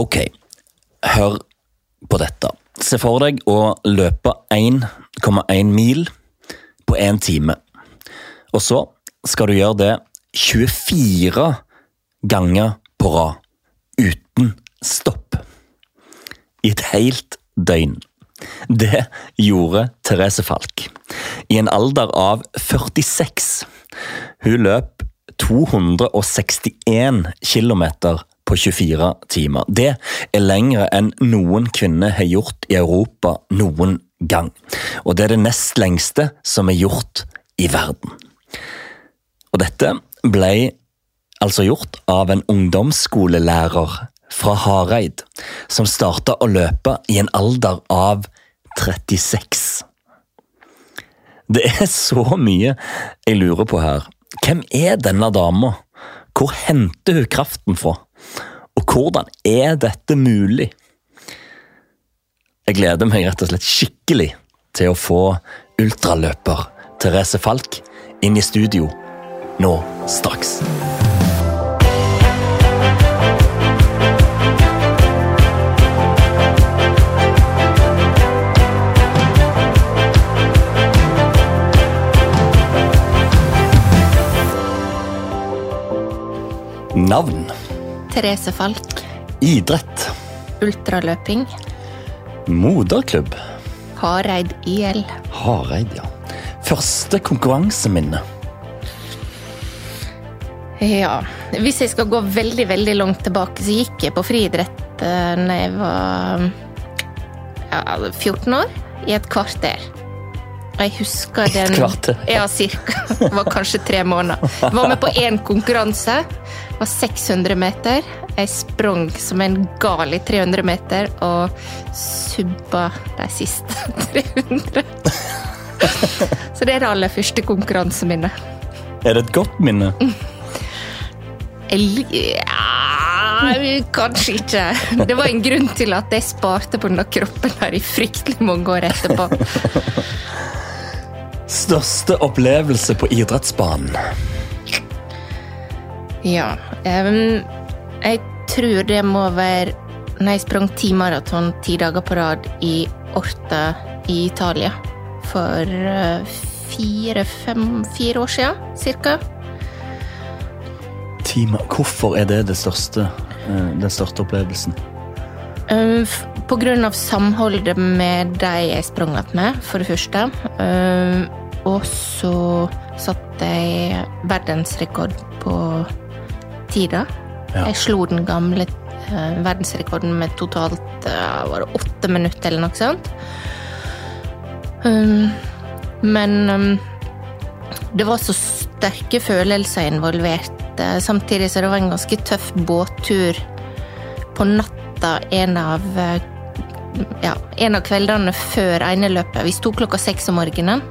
Ok, hør på dette. Se for deg å løpe 1,1 mil på én time. Og så skal du gjøre det 24 ganger på rad, uten stopp. I et helt døgn. Det gjorde Therese Falk. I en alder av 46. Hun løp 261 km på 24 timer. Det er lengre enn noen kvinne har gjort i Europa noen gang. Og det er det nest lengste som er gjort i verden. Og dette ble altså gjort av en ungdomsskolelærer fra Hareid, som starta å løpe i en alder av 36. Det er så mye jeg lurer på her. Hvem er denne dama? Hvor henter hun kraften fra? Og hvordan er dette mulig? Jeg gleder meg rett og slett skikkelig til å få ultraløper Therese Falk inn i studio nå straks. Navn. Therese Falk. Idrett. Ultraløping. Moderklubb. Hareid IL. Hareid, ja. Første konkurranseminne. Ja. Hvis jeg skal gå veldig, veldig langt tilbake, så gikk jeg på friidrett da jeg var ja, 14 år. I et kvarter. Jeg husker den? Ja, cirka. Det var kanskje tre måneder. Jeg var med på én konkurranse. Det var 600 meter. Jeg sprang som en gal i 300 meter og subba de siste 300. Så det er det aller første konkurranseminnet. Er det et godt minne? Ja, kanskje ikke. Det var en grunn til at jeg sparte på denne kroppen her i fryktelig mange år etterpå. Største opplevelse på idrettsbanen? Ja. um, jeg tror det må være når jeg sprang ti maraton ti dager på rad i Orta i Italia. For eh, fire-fem fire år siden, cirka. Timer. Hvorfor er det, det største, eh, den største opplevelsen? Um, På grunn av samholdet med de jeg sprang med, for det første. Um, og så satte jeg verdensrekord på tida. Ja. Jeg slo den gamle eh, verdensrekorden med totalt eh, var det åtte minutter eller noe sånt. Um, men um, det var så sterke følelser involvert, samtidig så det var en ganske tøff båttur på natta en av eh, ja, en av kveldene før ene løpet. Vi sto klokka seks om morgenen,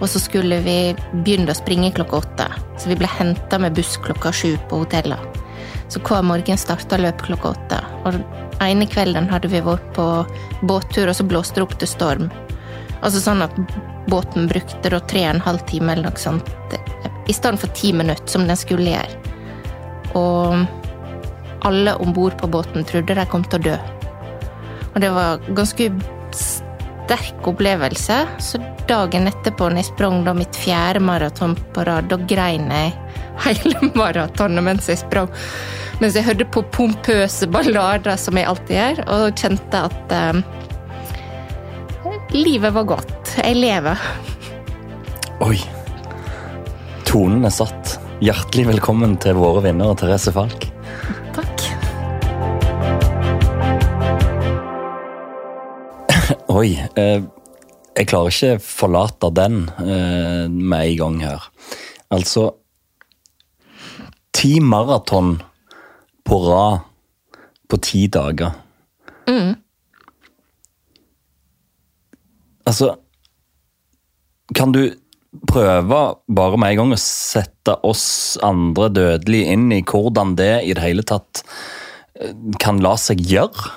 og så skulle vi begynne å springe klokka åtte. Så vi ble henta med buss klokka sju på hotellet. Så hver morgen starta løpet klokka åtte. Og ene kvelden hadde vi vært på båttur, og så blåste det opp til storm. Altså sånn at båten brukte da tre og en halv time eller noe sånt, i stedet for ti minutter, som den skulle gjøre. Og alle om bord på båten trodde de kom til å dø. Og det var ganske sterk opplevelse. Så dagen etterpå, når jeg sprang da mitt fjerde maraton på rad, da grein jeg hele maratonet mens jeg sprang. Mens jeg hørte på pompøse ballader, som jeg alltid gjør, og kjente at eh, livet var godt. Jeg lever. Oi. Tonen er satt. Hjertelig velkommen til våre vinnere, Therese Falk. Oi. Eh, jeg klarer ikke forlate den eh, med en gang her. Altså Ti maraton på rad på ti dager. Altså Kan du prøve bare med en gang å sette oss andre dødelige inn i hvordan det i det hele tatt eh, kan la seg gjøre?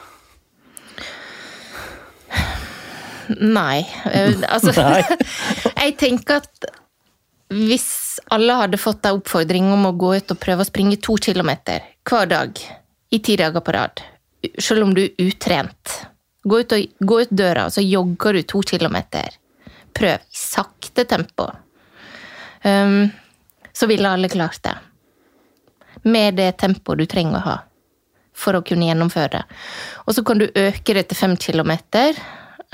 Nei. eh, Altså, Nei. jeg tenker at hvis alle hadde fått en oppfordring om å gå ut og prøve å springe to kilometer hver dag i ti dager på rad, selv om du er utrent. Gå ut, og, gå ut døra, og så jogger du to kilometer. Prøv i sakte tempo. Um, så ville alle klart det. Med det tempoet du trenger å ha for å kunne gjennomføre det. Og så kan du øke det til fem kilometer.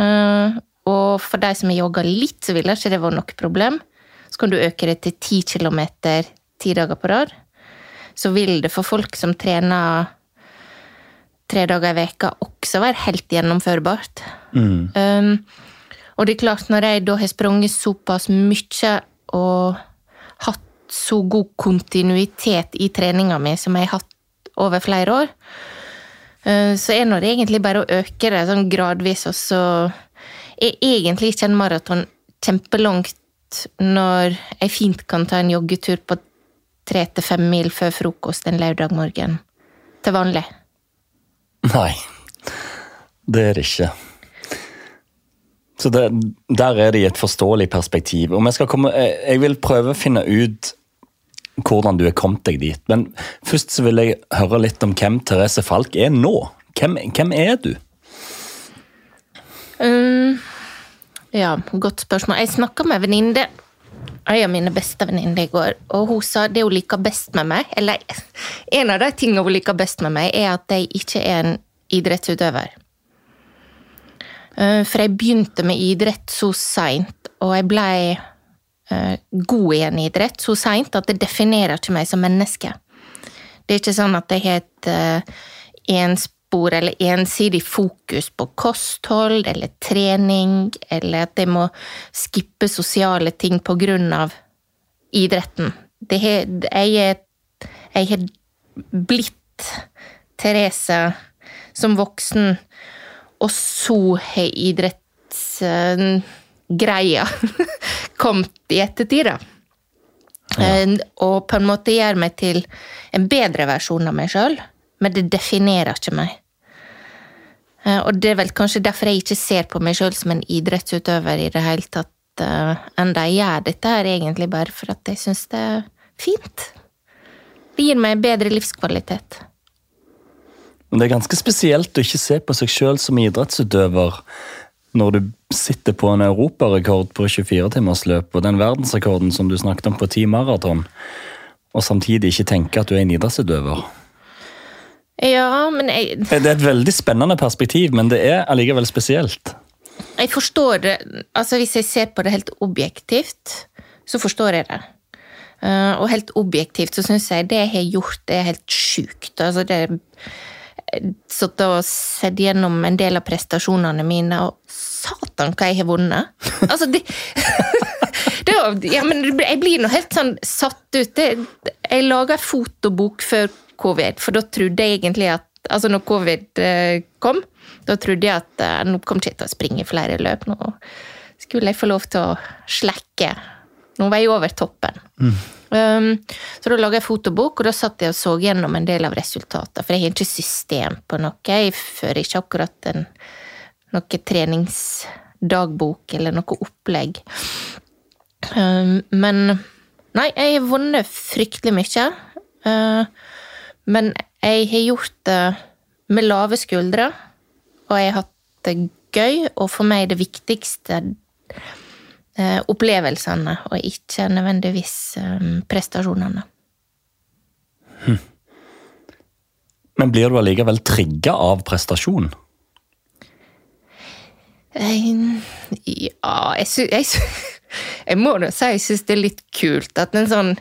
Uh, og for de som har jogga litt, så ville ikke det vært noe problem. Så kan du øke det til ti kilometer ti dager på rad. Så vil det for folk som trener tre dager i veka også være helt gjennomførbart. Mm. Um, og det er klart, når jeg da har sprunget såpass mye og hatt så god kontinuitet i treninga mi som jeg har hatt over flere år, så er det egentlig bare å øke det sånn gradvis, og så er egentlig ikke en maraton kjempelangt når jeg fint kan ta en joggetur på tre til fem mil før frokost en lørdag morgen. Til vanlig. Nei, det er det ikke. Så det, der er det i et forståelig perspektiv. Om jeg, skal komme, jeg vil prøve å finne ut hvordan du er kommet deg dit. Men først så vil jeg høre litt om hvem Therese Falk er nå. Hvem, hvem er du? Um, ja, godt spørsmål. Jeg snakka med venninne en av mine beste venninner i går, og hun sa det hun liker best med meg Eller en av de tingene hun liker best med meg, er at jeg ikke er en idrettsutøver. Uh, For jeg begynte med idrett så seint, og jeg blei god i en idrett så seint at det definerer ikke meg som menneske. Det er ikke sånn at jeg har et uh, enspor eller ensidig fokus på kosthold eller trening, eller at jeg må skippe sosiale ting på grunn av idretten. Er, jeg har blitt Therese som voksen, og så har idrettsgreia kommet i ettertid, da. Ja. Og på en måte gjør meg til en bedre versjon av meg sjøl, men det definerer ikke meg. Eh, Og det er vel kanskje derfor jeg ikke ser på meg sjøl som en idrettsutøver i det hele tatt, uh, enda jeg gjør dette her egentlig bare for at jeg syns det er fint. Det gir meg bedre livskvalitet. Men det er ganske spesielt å ikke se på seg sjøl som idrettsutøver når du sitter på en europarekord på 24-timersløp og den verdensrekorden som du snakket om på 10 maraton, og samtidig ikke tenke at du er en idrettsutøver. Ja, men jeg, Det er et veldig spennende perspektiv, men det er allikevel spesielt. jeg forstår det Altså, hvis jeg ser på det helt objektivt, så forstår jeg det. Eh, og helt objektivt så syns jeg det jeg har gjort, det er helt sjukt. Altså, det Satt og sett gjennom en del av prestasjonene mine, og satan hva jeg har vunnet! Altså, det, det var, ja, Jeg blir nå helt sånn satt ut. Det, jeg laga fotobok før covid, for da trodde jeg egentlig at Altså, når covid eh, kom, da trodde jeg at eh, nå kom jeg til å springe flere løp. Nå skulle jeg få lov til å slekke. Nå var jeg over toppen. Um, så da laga jeg fotobok, og da satt jeg og så gjennom en del av resultatene. For jeg har ikke system på noe. Jeg fører ikke akkurat en, noe treningsdagbok eller noe opplegg. Um, men Nei, jeg har vunnet fryktelig mye. Uh, men jeg har gjort det med lave skuldre, og jeg har hatt det gøy, og for meg det viktigste opplevelsene, og ikke nødvendigvis eh, prestasjonene. Men blir du allikevel trigga av prestasjon? Eh, Ja, jeg sy... Jeg, sy- jeg må nå si jeg syns det er litt kult at en sånn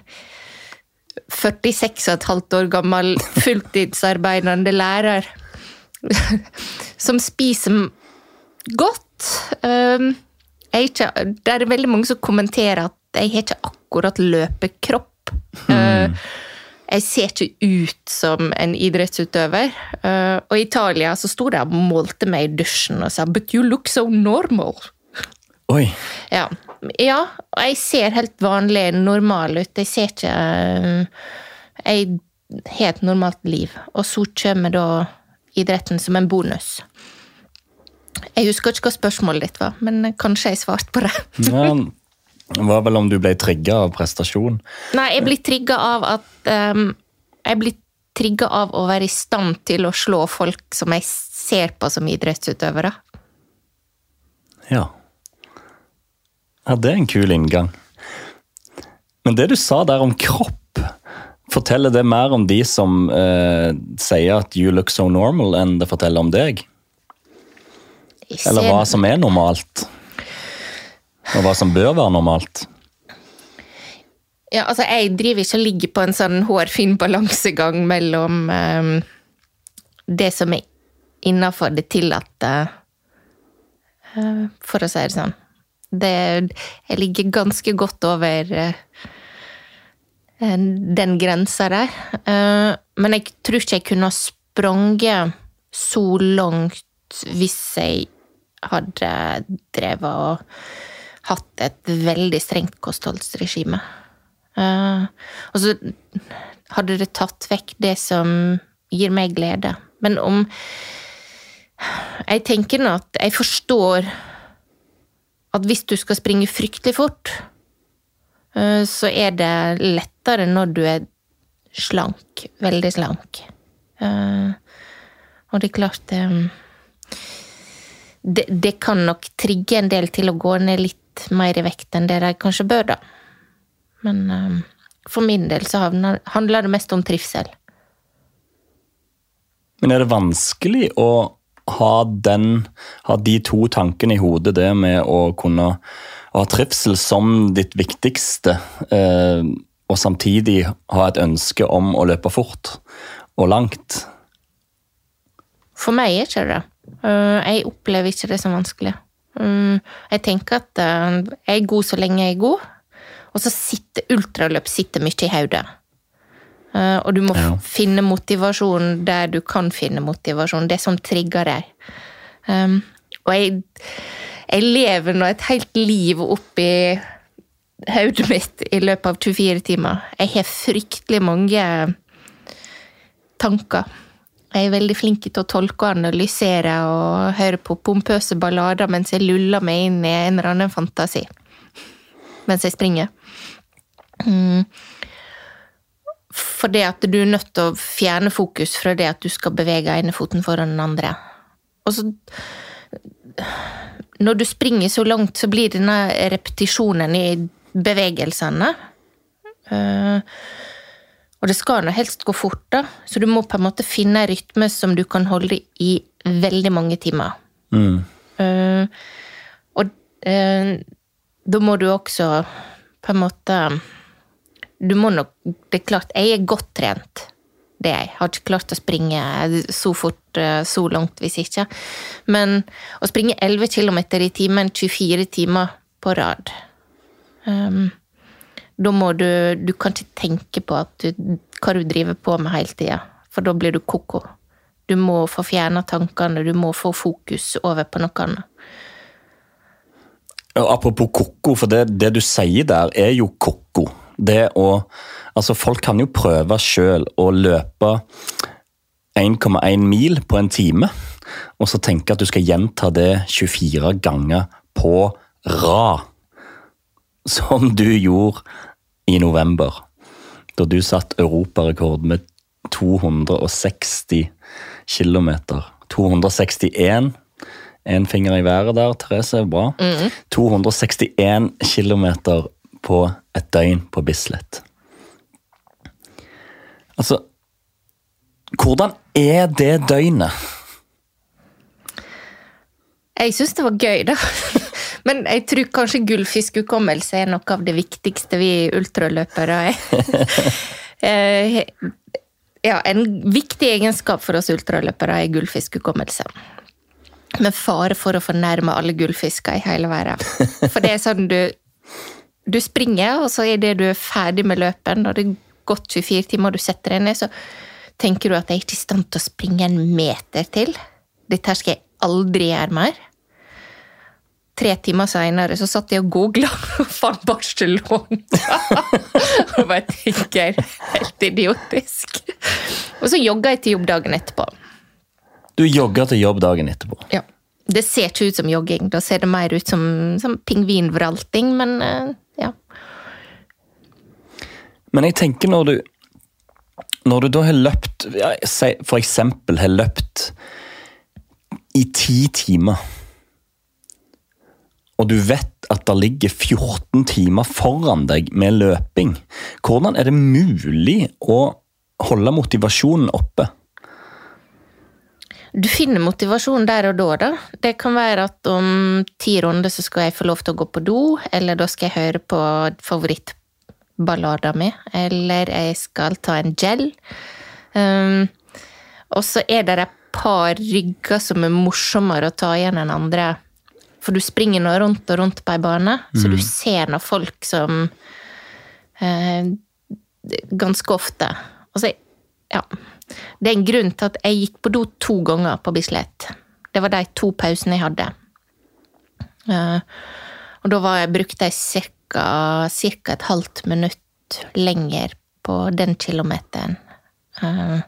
46,5 år gammel fulltidsarbeidende lærer som spiser godt eh, jeg er ikke, Det er veldig mange som kommenterer at jeg har ikke akkurat løpekropp. Mm. jeg ser ikke ut som en idrettsutøver. Eh, og i Italia så sto de og målte meg i dusjen og sa 'but you look so normal'. Oi, Ja, ja og jeg ser helt vanlig normal ut. Jeg ser ikke eh, Jeg har et normalt liv. Og så kommer da idretten som en bonus. Jeg husker ikke hva spørsmålet ditt var, men kanskje jeg svarte på det. ja, det var vel om du ble trigga av prestasjon? Nei, jeg blir trigga av at um, Jeg blir trigga av å være i stand til å slå folk som jeg ser på som idrettsutøvere. Ja. Ja, det er en kul inngang. Men det du sa der om kropp, forteller det mer om de som eh, sier at you look so normal, enn det forteller om deg? Jeg Eller hva som er normalt? Og hva som bør være normalt? Ja, altså, jeg driver ikke og ligger på en sånn hårfin balansegang mellom um, det som er innafor det tillatte, uh, for å si det sånn. Det, jeg ligger ganske godt over uh, den grensa der. Uh, men jeg tror ikke jeg kunne ha sprunget så langt hvis jeg hadde drevet og hatt et veldig strengt kostholdsregime. Eh, og så hadde det tatt vekk det som gir meg glede. Men om Jeg tenker nå at jeg forstår at hvis du skal springe fryktelig fort, eh, så er det lettere når du er slank. Veldig slank. Eh, og det er klart eh, det, det kan nok trigge en del til å gå ned litt mer i vekt enn det de kanskje bør, da. Men eh, for min del så handler det mest om trivsel. Men er det vanskelig å ha, den, ha de to tankene i hodet, det med å kunne ha trivsel som ditt viktigste, eh, og samtidig ha et ønske om å løpe fort og langt? For meg er ikke det. Eh, Jeg opplever ikke det som vanskelig. Mm, Jeg tenker at eh, jeg er god så lenge jeg er god, og så sitter ultraløp sitter mye i hodet. Eh, Og du må Ja. finne motivasjon der du kan finne motivasjon, det som trigger deg. Um, og jeg, jeg lever nå et helt liv oppi hodet mitt i løpet av 24 timer. Jeg har fryktelig mange tanker. Jeg er veldig flink til å tolke og analysere og høre på pompøse ballader mens jeg luller meg inn i en eller annen fantasi. Mens jeg springer. Mm. For det at du er nødt til å fjerne fokus fra det at du skal bevege ene foten foran den andre. Og så Når du springer så langt, så blir denne repetisjonen i bevegelsene eh, og det skal nå helst gå fort, da, så du må på en måte finne en rytme som du kan holde i veldig mange timer. Mm. Uh, og uh, da må du også på en måte Du må nok Det er klart, jeg er godt trent. Det er jeg. Har ikke klart å springe så fort eh, så langt hvis ikke. Men å springe 11 km i timen 24 timer på rad um, da må du Du kan ikke tenke på du, hva du driver på med hele tida, for da blir du ko-ko. Du må få fjerna tankene, du må få fokus over på noe annet. Apropos koko, for det, det du sier der, er jo koko. Det å Altså, folk kan jo prøve sjøl å løpe 1,1 mil på en time, og så tenke at du skal gjenta det 24 ganger på rad. Som du gjorde i november, da du satt europarekord med 260 km. 261 Én finger i været der, Therese. Bra. 261 km på et døgn på Bislett. Altså Hvordan er det døgnet? Jeg syns det var gøy, da. Men jeg tror kanskje gullfiskhukommelse er noe av det viktigste vi ultraløpere er. Eh, ja, en viktig egenskap for oss ultraløpere er gullfiskhukommelse. Med fare for å fornærme alle gullfisker i hele verden. For det er sånn du Du springer, og så er det du er ferdig med løpet, når det er gått 24 timer og du setter deg ned, så tenker du at jeg er ikke i stand til å springe en meter til. Dette skal jeg aldri gjøre mer. Tre timer seinere så satt jeg og googla og fant Barcelona. og bare tenker helt idiotisk. Og så jogga jeg til jobb dagen etterpå. Du jogger til jobb dagen etterpå. Ja. Det ser ikke ut som jogging, da ser det mer ut som, som pingvinvralting, men eh, ja. Men jeg tenker når du når du da har løpt For eksempel har løpt i ti timer, og du vet at det ligger 14 timer foran deg med løping, hvordan er det mulig å holde motivasjonen oppe? Du finner motivasjon der og da, da. Det kan være at om ti runder så skal jeg få lov til å gå på do, eller da skal jeg høre på favorittballada mi, eller jeg skal ta en gel. Um, og så er det et par rygger som er morsommere å ta igjen enn andre. For du springer nå rundt og rundt på ei bane, så du ser nå folk som eh, Ganske ofte. Altså, ja. Det er en grunn til at jeg gikk på do to ganger på Bislett. Det var de to pausene jeg hadde. Eh, og da var jeg, brukte jeg cirka et halvt minutt lenger på den kilometeren. Eh,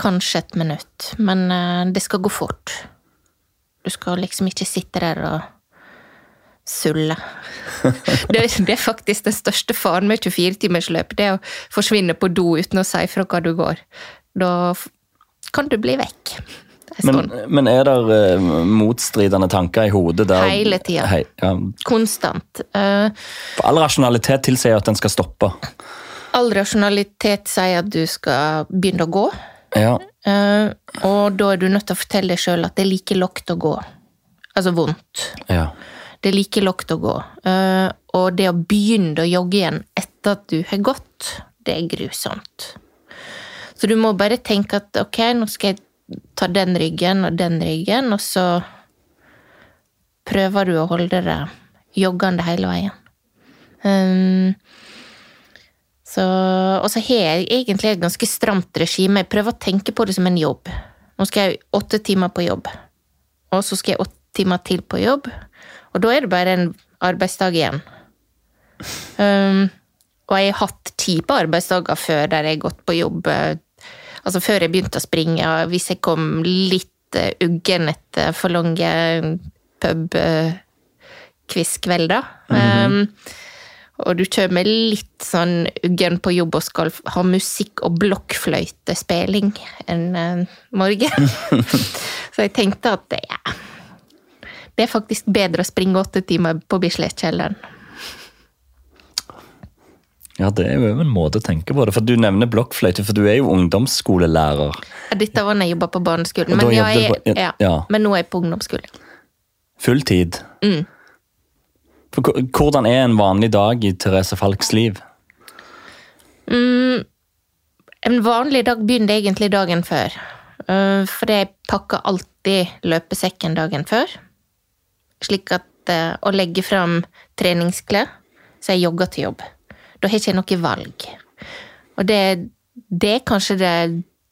Kanskje et minutt, men eh, det skal gå fort. Du skal liksom ikke sitte der og sulle. Det, det er faktisk den største faren med 24-timersløp. Det er å forsvinne på do uten å si fra hva du går. Da kan du bli vekk. Men, men er det eh, motstridende tanker i hodet der Hele tida. Hei, ja, Konstant. Uh, for all rasjonalitet tilsier at den skal stoppe. all rasjonalitet sier at du skal begynne å gå. Ja, Uh, og da er du nødt til å fortelle deg sjøl at det er like lågt å gå. Altså vondt. ja. Det er like lågt å gå. Uh, og det å begynne å jogge igjen etter at du har gått, det er grusomt. Så du må bare tenke at ok, nå skal jeg ta den ryggen og den ryggen, og så prøver du å holde det joggende hele veien. Um, så, og så har jeg egentlig et ganske stramt regime. Jeg prøver å tenke på det som en jobb. Nå skal jeg åtte timer på jobb, og så skal jeg åtte timer til på jobb. Og da er det bare en arbeidsdag igjen. Um, og jeg har hatt kjipe arbeidsdager før der jeg har gått på jobb eh, Altså før jeg begynte å springe, hvis jeg kom litt eh, uggen etter for lange pub-quiz-kvelder. um, og du kommer litt sånn uggen på jobb og skal ha musikk og blokkfløytespilling en eh, morgen. Så jeg tenkte at ja, det er faktisk bedre å springe åtte timer på Bisletkjelleren. ja, det er jo en måte å tenke på det. For du nevner blokkfløyte, for du er jo ungdomsskolelærer. Ja, Dette var da jeg jobba på barneskolen, men, jeg, på- ja, ja. men nå er jeg på ungdomsskolen. Full tid. Mm. Hvordan er en vanlig dag i Therese Falks liv? En vanlig dag begynner egentlig dagen før. Uh, For jeg pakker alltid løpesekken dagen før. Slik at uh, å legge fram treningsklær, så jeg jogger til jobb. Da har jeg ikke noe valg. Og det, det er kanskje det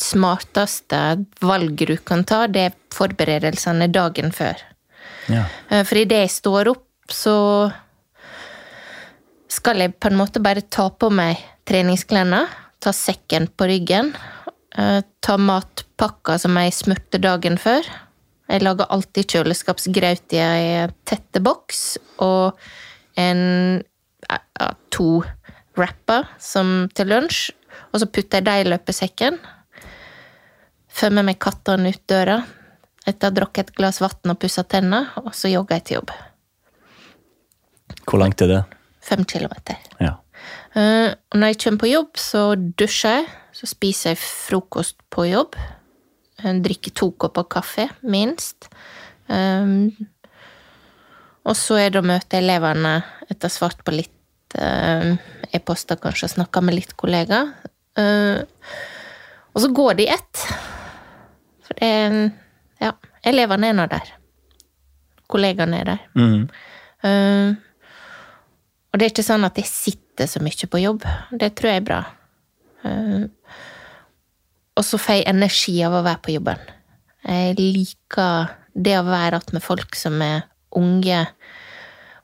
smarteste valget du kan ta, det er forberedelsene dagen før. Ja. Eh, For idet jeg står opp, så skal jeg på en måte bare ta på meg treningsklærne, ta sekken på ryggen, eh, ta matpakka som jeg smurte dagen før. Jeg lager alltid kjøleskapsgraut i ei tette boks, og en, ja, to wrapper som til lunsj, og så putter jeg dem i løpesekken. Får med meg kattene ut døra, etter å ha drukket et glass vann og pussa tenner, og så jogger jeg til jobb. Hvor langt er det? Fem kilometer. Ja. Uh, og når jeg kommer på jobb, så dusjer jeg. Så spiser jeg frokost på jobb. Jeg drikker to kopper kaffe, minst. Um, og så er det å møte elevene etter svart på litt uh, e-poster, kanskje, og snakke med litt kollegaer. Uh, og så går det i ett. For det er Ja, elevene er nå der. Kollegaene er der. Mm. Eh, og det er ikke sånn at jeg sitter så mye på jobb. Det tror jeg er bra. Eh, og så får jeg energi av å være på jobben. Jeg liker det å være att med folk som er unge.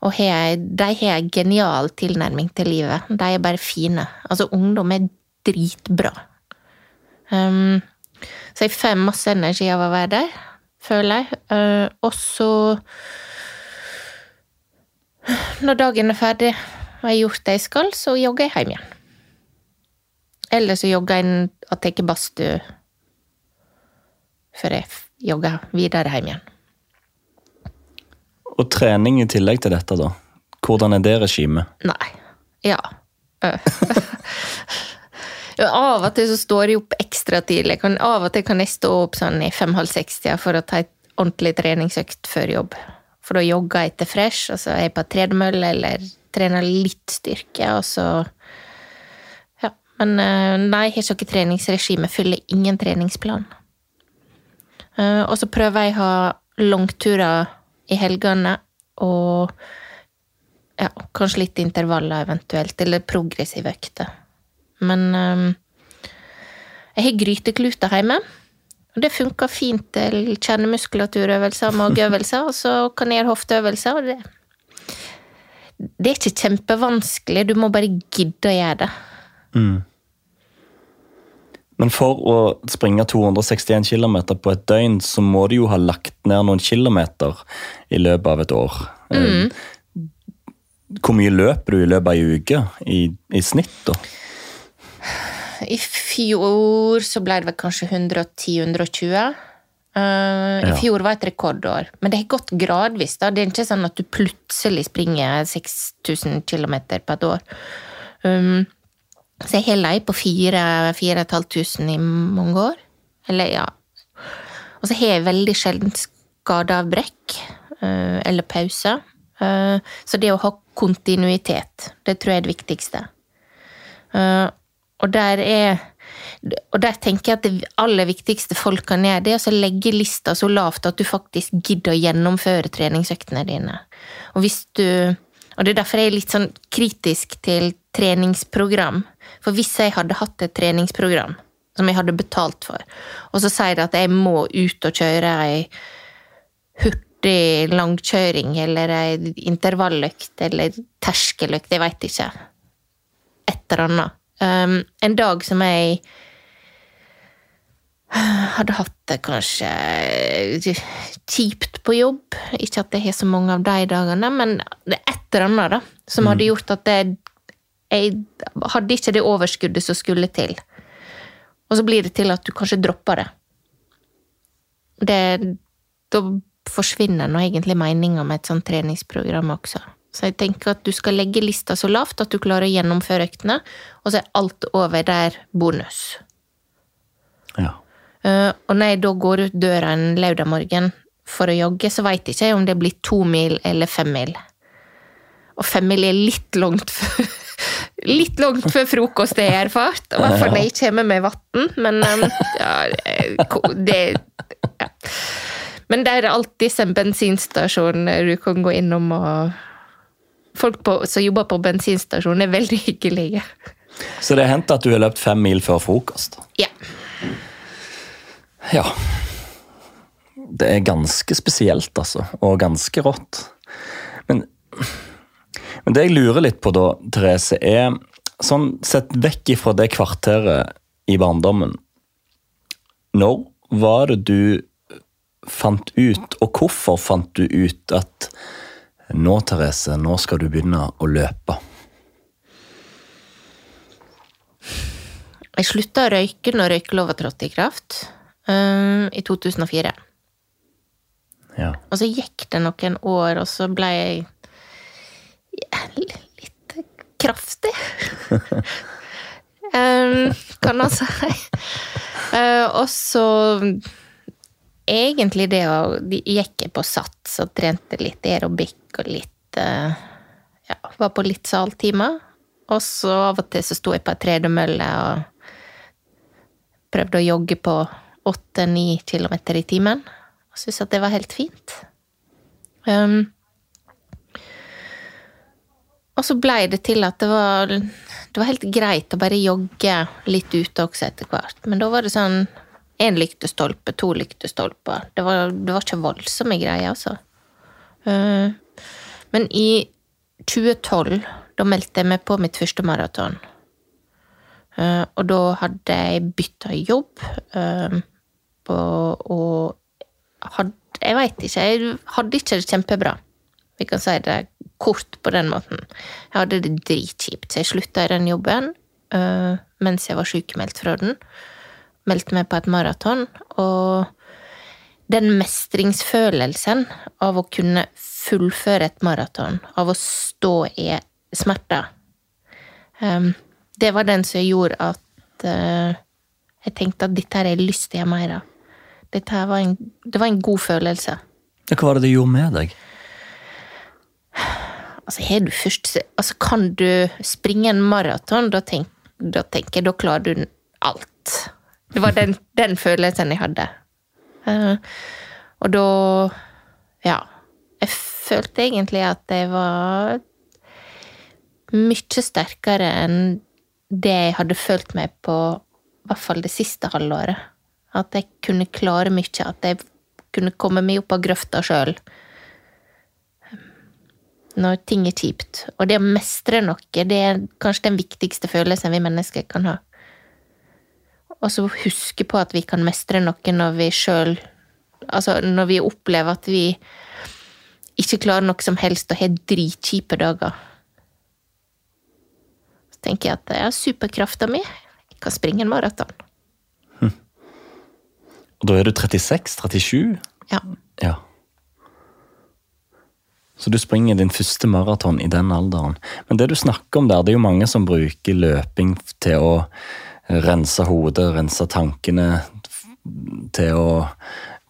Og de har en genial tilnærming til livet. De er bare fine. Altså, ungdom er dritbra. Um, så jeg får masse energi av å være der, føler jeg. Uh, og så når dagen er ferdig og jeg har gjort det jeg skal, så jogger jeg hjem igjen. Eller så jogger jeg og tar badstue før jeg jogger videre hjem igjen. Og trening i tillegg til dette, da. Hvordan er det regimet? Nei. Ja. Av og til så står jeg opp ekstra tidlig. Kan, av og til kan jeg stå opp sånn i fem-halv seks-tida for å ta et ordentlig treningsøkt før jobb. For da jogger jeg til fresh, og så er jeg på tredemølle eller trener litt styrke, og så Ja. Men øh, nei, jeg har ikke noe treningsregime. Følger ingen treningsplan. Eh, og så prøver jeg å ha langturer i helgene, og ja, kanskje litt intervaller eventuelt, eller progressive økter. Men um, jeg har grytekluter hjemme, det funker fint til kjernemuskulaturøvelser, mageøvelser, og så kan jeg gjøre hofteøvelser, det det er ikke kjempevanskelig, du må bare gidde å gjøre det. Men for å springe 261 km på et døgn, så må du jo ha lagt ned noen kilometer i løpet av et år. Mm. Hvor mye løper du i løpet av ei uke i, i snitt, da? I fjor så ble det vel kanskje 110-120. Eh, I fjor var et rekordår, men det har gått gradvis. da. Det er ikke sånn at du plutselig springer 6000 km på et år. Um, så jeg har leid på 4500 i mange år. Eller, ja. Og så har jeg veldig sjelden skade av brekk eh, eller pause. Uh, så det å ha kontinuitet, det tror jeg er det viktigste. Eh, og der er og der tenker jeg at det aller viktigste folk kan gjøre, det er å legge lista så lavt at du faktisk gidder å gjennomføre treningsøktene dine. Og hvis du Og det er derfor jeg er litt sånn kritisk til treningsprogram. For hvis jeg hadde hatt et treningsprogram som jeg hadde betalt for, og så sier det at jeg må ut og kjøre ei hurtig langkjøring eller ei intervalløkt eller terskeløkt, jeg veit ikke. Et eller annet. Um, en dag som jeg hadde hatt det kanskje kjipt på jobb. Ikke at jeg har så mange av de dagene, men det er et eller annet da, som hadde gjort at jeg, jeg hadde ikke det overskuddet som skulle til. Og så blir det til at du kanskje dropper det. det da forsvinner nå egentlig meninga med et sånt treningsprogram også. Så jeg tenker at du skal legge lista så lavt at du klarer å gjennomføre øktene, og så er alt over der bonus. Ja. Eh, og når jeg da går ut døra en lørdag morgen for å jogge, så veit ikke jeg om det blir to mil eller fem mil. Og fem mil er litt langt før Litt langt før frokost, det jeg erfart. I hvert fall når jeg kommer med vann. Men um, ja, eh, det ja. Men det er alltid en bensinstasjon du kan gå innom, og folk på, som jobber på bensinstasjonen, er veldig hyggelige. Så det har hendt at du har løpt fem mil før frokost? Ja. Ja. Det er ganske spesielt, altså. Og ganske rått. Men, men det jeg lurer litt på da, Therese, er sånn sett vekk ifra det kvarteret i barndommen. Når var det du fant ut, og hvorfor fant du ut at nå, Therese, nå skal du begynne å løpe? Jeg slutta å røyke når røykelova trådte i kraft, um, i 2004. Ja. Og så gikk det noen år, og så ble jeg ja, litt kraftig. um, kan man si. Uh, og så egentlig det å de Gikk på sats og trente litt aerobikk og litt eh, Ja, var på litt saltimer. Og så av og til så sto jeg på ei tredemølle og prøvde å jogge på åtte-ni kilometer i timen. Og syntes at det var helt fint. Um, og så blei det til at det var, det var helt greit å bare jogge litt ute også etter hvert. Men da var det sånn én lyktestolpe, to lyktestolper. Det var, det var ikke voldsomme greier, altså. Uh, men i 2012, da meldte jeg meg på mitt første maraton. Uh, og da hadde jeg bytta jobb, uh, og, hadde, jeg veit ikke, jeg hadde ikke det kjempebra. Vi kan si det kort på den måten. Jeg hadde det dritkjipt, så jeg slutta i den jobben. mens jeg var sykemeldt fra den. Meldte meg på et maraton, og den mestringsfølelsen av å kunne fullføre et maraton, av å stå i smerter, um, det var den som gjorde at uh, jeg tenkte at dette har jeg lyst til å gjøre mer av. Dette var en, det var en god følelse. Hva var det det gjorde med deg? Altså, har du først Altså, kan du springe en maraton, da, tenk, da tenker jeg da klarer du alt. Det var den, den følelsen jeg hadde. Uh, og da Ja. Jeg følte egentlig at jeg var mye sterkere enn det jeg hadde følt meg på i hvert fall det siste halvåret. At jeg kunne klare mye. At jeg kunne komme meg opp av grøfta sjøl når ting er kjipt. Og det å mestre noe, det er kanskje den viktigste følelsen vi mennesker kan ha. Og så huske på at vi kan mestre noe når vi sjøl Altså når vi opplever at vi ikke klarer noe som helst og har dritkjipe dager. Så tenker jeg at jeg har superkrafta mi. Jeg kan springe en maraton. Hm. Og da er du 36? 37? Ja. ja. Så du springer din første maraton i den alderen. Men det du snakker om der, det er jo mange som bruker løping til å rense hodet, rense tankene, til å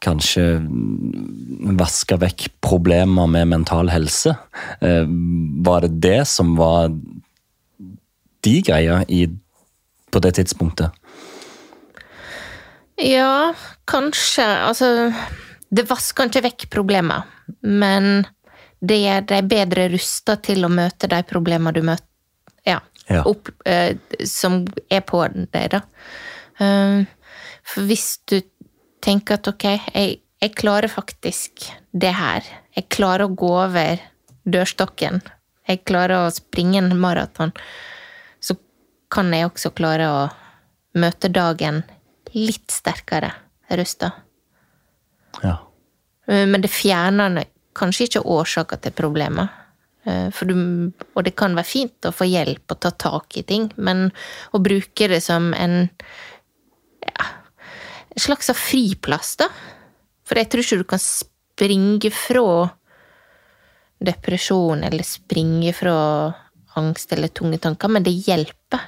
kanskje vaske vekk problemer med mental helse. Eh, var det det som var de greia i, på det tidspunktet? Ja, kanskje. Altså Det vasker ikke vekk problemer, men det gjør deg bedre rusta til å møte de problemene du møter ja, ja. Opp, eh, som er på deg, da. Um, for hvis du tenker at ok, jeg, jeg, klarer faktisk det her. Jeg klarer å gå over dørstokken. Jeg klarer å springe en maraton. Så kan jeg også klare å møte dagen litt sterkere rusta. Ja. Uh, men det fjerner kanskje ikke årsaker til problemet. Eh, du, og det kan være fint å få hjelp og ta tak i ting, men å bruke det som en ja, slags av friplass, da. For jeg tror ikke du kan springe fra depresjon eller springe fra angst eller tunge tanker, men det hjelper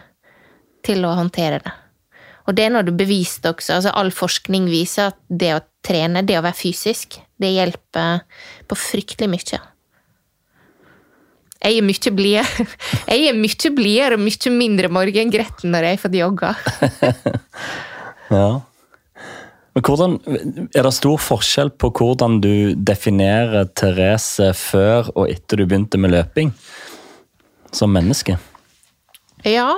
til å håndtere det. Og det er når du bevist også. altså All forskning viser at det å trene, det å være fysisk, det hjelper på fryktelig mye. Jeg er mye blidere Jeg er mye blidere og mye mindre morgengretten når jeg har fått jogga. ja. Men hvordan, Er det stor forskjell på hvordan du definerer Therese før og etter du begynte med løping? Som menneske? Ja.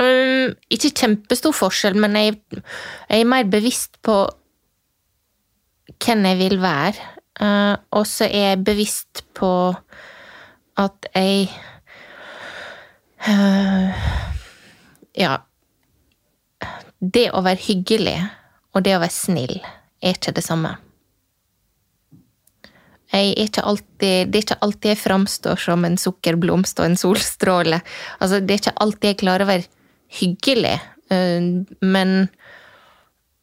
Um, ikke kjempestor forskjell, men jeg, jeg, er mer bevisst på hvem jeg vil være. Uh, og så er jeg bevisst på at jeg uh, Ja. Det å være hyggelig og det å være snill er ikke det samme. Jeg er ikke alltid, det er ikke alltid jeg framstår som en sukkerblomst og en solstråle. Altså, det er ikke alltid jeg klarer å være hyggelig, uh, men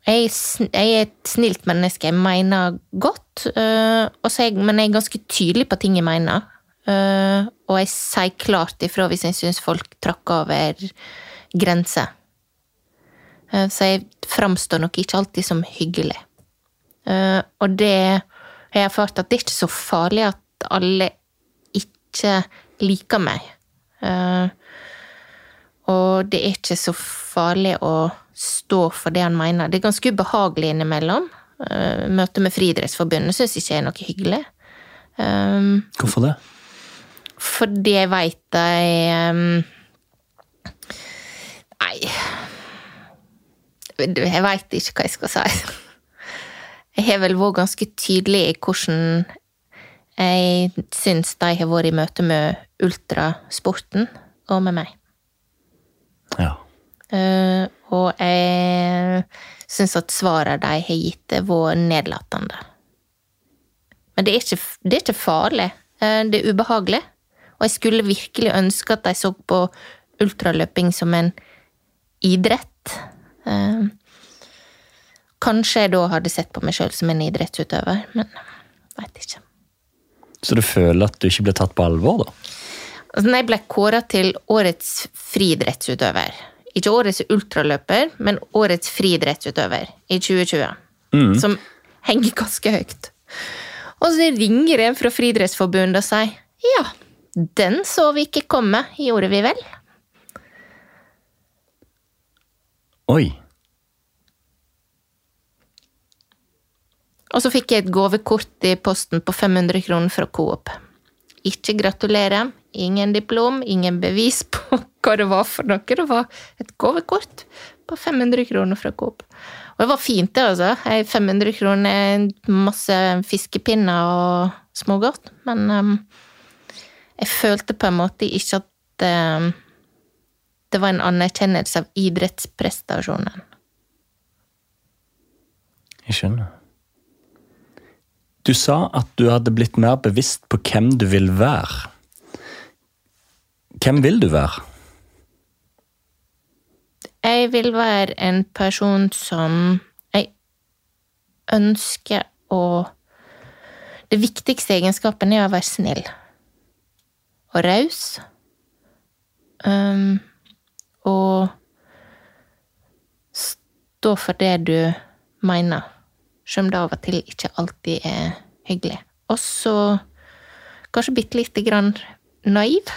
jeg, er et snilt menneske. Jeg mener godt, uh, men jeg er ganske tydelig på ting jeg mener. Uh, og jeg sier klart ifra hvis jeg syns folk trakk over grenser. Uh, så jeg framstår nok ikke alltid som hyggelig. Uh, og det har jeg erfart at det er ikke så farlig at alle ikke liker meg. og det er ikke så farlig å stå for det han mener. Det er ganske ubehagelig innimellom. Møtet med Friidrettsforbundet syns ikke jeg er noe hyggelig. Hvorfor det? Fordi jeg veit jeg um, Nei Jeg veit ikke hva jeg skal si. Jeg har vel vært ganske tydelig i hvordan jeg syns de har vært i møte med ultrasporten og med meg. Ja. Uh, og jeg syns at svarene de har gitt, har vært nedlatende. Men det er, ikke, det er ikke farlig. Uh, det er ubehagelig. Og jeg skulle virkelig ønske at de så på ultraløping som en idrett. Eh, kanskje jeg da hadde sett på meg sjøl som en idrettsutøver, men veit ikke. Så du føler at du ikke ble tatt på alvor, da? Altså, jeg ble kåra til årets friidrettsutøver, ikke årets ultraløper, men årets friidrettsutøver i 2020, som henger ganske høyt. Og så ringer en fra Friidrettsforbundet og sier ja, den så vi ikke komme, gjorde vi vel? Oi. Og så fikk jeg et gavekort i posten på 500 kroner fra Coop. Ikke gratulerer, ingen diplom, ingen bevis på hva det var for noe. Det var et gavekort på 500 kroner fra Coop. Og det var fint, det, altså. 500 kroner, masse fiskepinner og smågodt. Men um, jeg følte på en måte ikke at eh, det var en anerkjennelse av idrettsprestasjonen. Jeg skjønner. Du sa at du hadde blitt mer bevisst på hvem du vil være. Hvem vil du være? Jeg vil være en person som jeg ønsker å Det viktigste egenskapen er å være snill. Og raus. Um, og stå for det du mener, selv om det av og til ikke alltid er hyggelig. Og så kanskje bitte lite grann naiv.